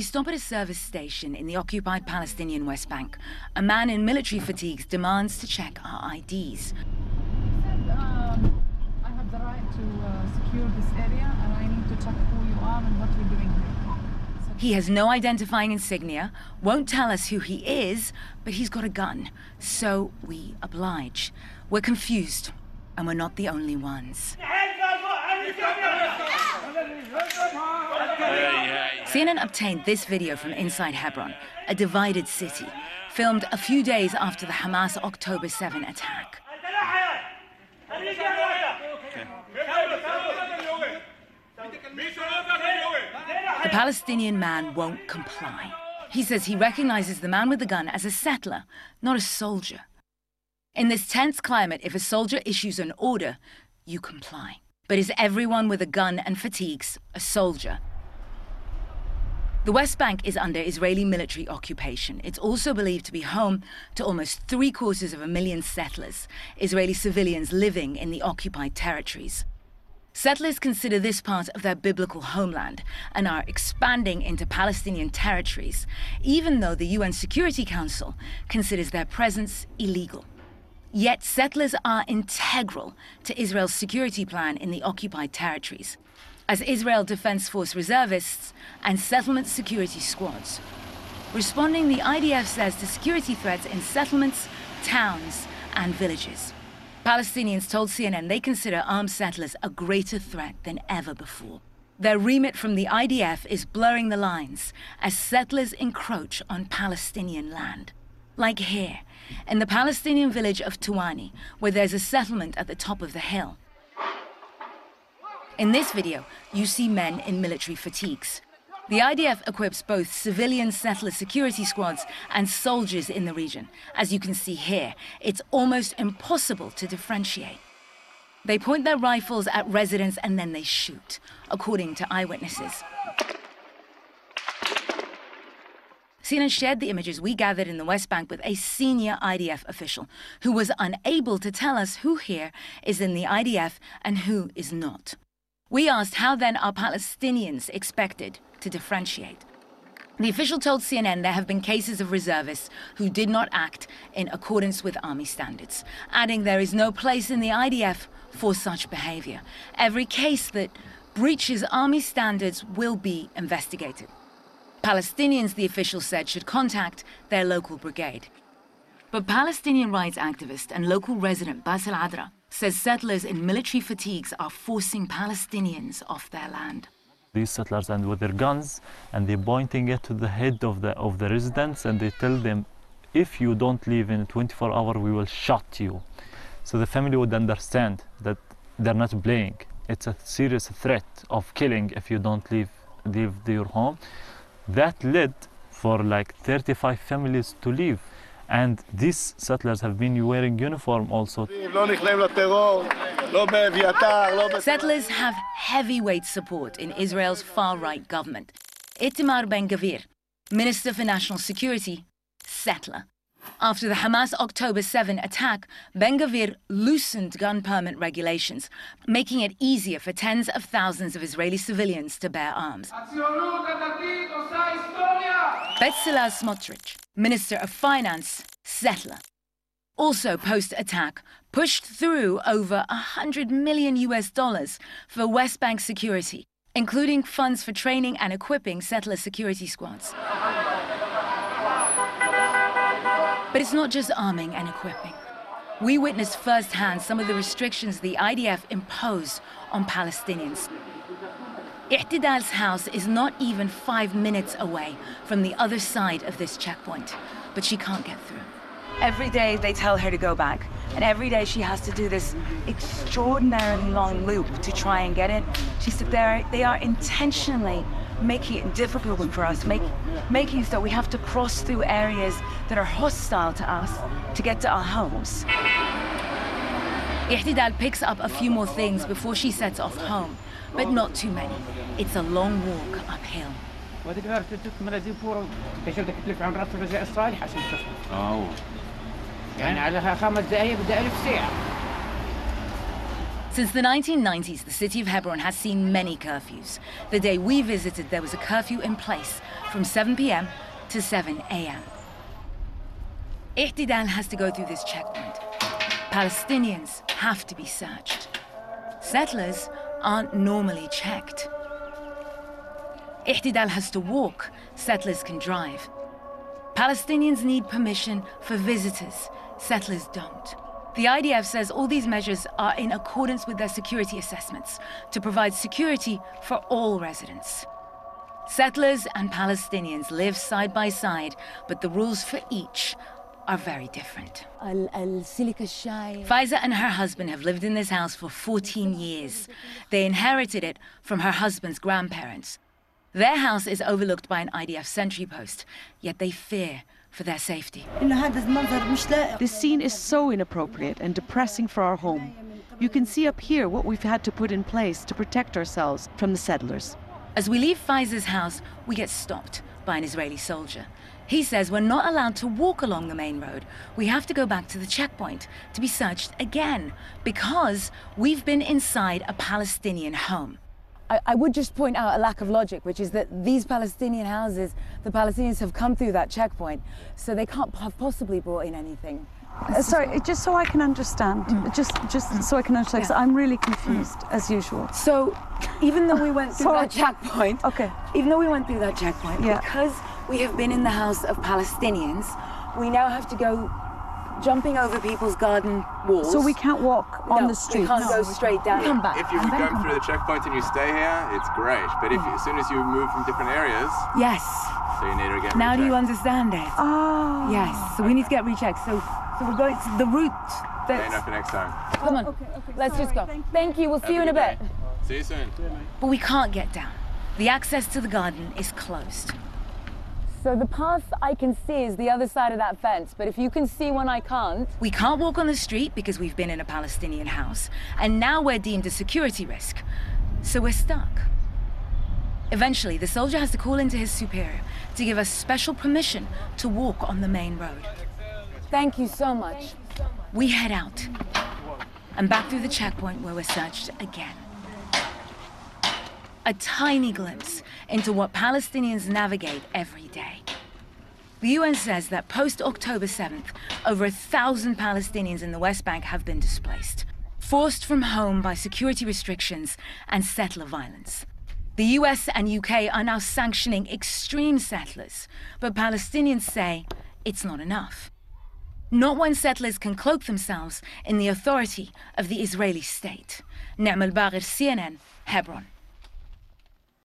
We stop at a service station in the occupied Palestinian West Bank. A man in military fatigues demands to check our IDs. Um, I have the right to uh, secure this area and I need to check who you are and what you're doing here. He has no identifying insignia, won't tell us who he is, but he's got a gun. So we oblige. We're confused, and we're not the only ones. CNN obtained this video from inside Hebron, a divided city, filmed a few days after the Hamas October 7 attack. The Palestinian man won't comply. He says he recognizes the man with the gun as a settler, not a soldier. In this tense climate, if a soldier issues an order, you comply. But is everyone with a gun and fatigues a soldier? The West Bank is under Israeli military occupation. It's also believed to be home to almost three quarters of a million settlers, Israeli civilians living in the occupied territories. Settlers consider this part of their biblical homeland and are expanding into Palestinian territories, even though the UN Security Council considers their presence illegal. Yet settlers are integral to Israel's security plan in the occupied territories, as Israel Defense Force reservists and settlement security squads. Responding, the IDF says to security threats in settlements, towns, and villages. Palestinians told CNN they consider armed settlers a greater threat than ever before. Their remit from the IDF is blurring the lines as settlers encroach on Palestinian land. Like here, in the Palestinian village of Tuwani, where there's a settlement at the top of the hill. In this video, you see men in military fatigues. The IDF equips both civilian settler security squads and soldiers in the region. As you can see here, it's almost impossible to differentiate. They point their rifles at residents and then they shoot, according to eyewitnesses. CNN shared the images we gathered in the West Bank with a senior IDF official who was unable to tell us who here is in the IDF and who is not. We asked how then are Palestinians expected to differentiate? The official told CNN there have been cases of reservists who did not act in accordance with Army standards, adding there is no place in the IDF for such behavior. Every case that breaches Army standards will be investigated. Palestinians, the official said, should contact their local brigade. But Palestinian rights activist and local resident Basil Adra says settlers in military fatigues are forcing Palestinians off their land. These settlers and with their guns and they're pointing it to the head of the of the residents and they tell them if you don't leave in 24 hours we will shot you. So the family would understand that they're not playing. It's a serious threat of killing if you don't leave leave your home. That led for like 35 families to leave. And these settlers have been wearing uniform also. Settlers have heavyweight support in Israel's far-right government. Itamar Ben-Gvir, Minister for National Security, settler. After the Hamas October 7 attack, Ben Gvir loosened gun permit regulations, making it easier for tens of thousands of Israeli civilians to bear arms. Bezalel Smotrich, Minister of Finance, settler. Also post-attack, pushed through over 100 million US dollars for West Bank security, including funds for training and equipping settler security squads. But it's not just arming and equipping. We witnessed firsthand some of the restrictions the IDF impose on Palestinians. Ihtidal's house is not even five minutes away from the other side of this checkpoint, but she can't get through. Every day they tell her to go back, and every day she has to do this extraordinarily long loop to try and get in. She said they are intentionally making it difficult for us, make, making so we have to cross through areas that are hostile to us to get to our homes. Ihtidal picks up a few more things before she sets off home, but not too many. It's a long walk uphill. يعني على خمس دقايق بدها ألف ساعة Since the 1990s, the city of Hebron has seen many curfews. The day we visited, there was a curfew in place from 7 p.m. to 7 a.m. Ihtidal has to go through this checkpoint. Palestinians have to be searched. Settlers aren't normally checked. Ihtidal has to walk, settlers can drive. Palestinians need permission for visitors, settlers don't. The IDF says all these measures are in accordance with their security assessments to provide security for all residents. Settlers and Palestinians live side by side, but the rules for each are very different. Faiza and her husband have lived in this house for 14 years. They inherited it from her husband's grandparents. Their house is overlooked by an IDF sentry post, yet they fear for their safety. This scene is so inappropriate and depressing for our home. You can see up here what we've had to put in place to protect ourselves from the settlers. As we leave Faiza's house, we get stopped by an Israeli soldier. He says we're not allowed to walk along the main road. We have to go back to the checkpoint to be searched again because we've been inside a Palestinian home. I, I, would just point out a lack of logic, which is that these Palestinian houses, the Palestinians have come through that checkpoint, so they can't have possibly brought in anything. Uh, sorry, just so I can understand, mm. just just so I can understand, yeah. I'm really confused mm. as usual. So, even though we went through that checkpoint, okay, even though we went through that checkpoint, yeah. because we have been in the house of Palestinians, we now have to go jumping over people's garden walls. So we can't walk on no, the street. We can't no, go straight down. Come back. If you go through the checkpoint and you stay here, it's great. But if as soon as you move from different areas, yes. So you need to get. Now rechecked. do you understand it? Oh. Yes. So we need to get rechecked. So so we're going to the route. That's... Stay for next time. Come on. Oh, okay, okay. Let's Sorry, just go. Thank you. Thank you. We'll Have see you in a bit. Day. See you soon. But we can't get down. The access to the garden is closed. So the path I can see is the other side of that fence, but if you can see one I can't. We can't walk on the street because we've been in a Palestinian house, and now we're deemed a security risk. So we're stuck. Eventually, the soldier has to call into his superior to give us special permission to walk on the main road. Thank you so much. We head out and back through the checkpoint where we're searched again. A tiny glimpse into what Palestinians navigate every day. The UN says that post October 7th, over a thousand Palestinians in the West Bank have been displaced, forced from home by security restrictions and settler violence. The US and UK are now sanctioning extreme settlers, but Palestinians say it's not enough. Not when settlers can cloak themselves in the authority of the Israeli state. Nima Elbagir, CNN, Hebron.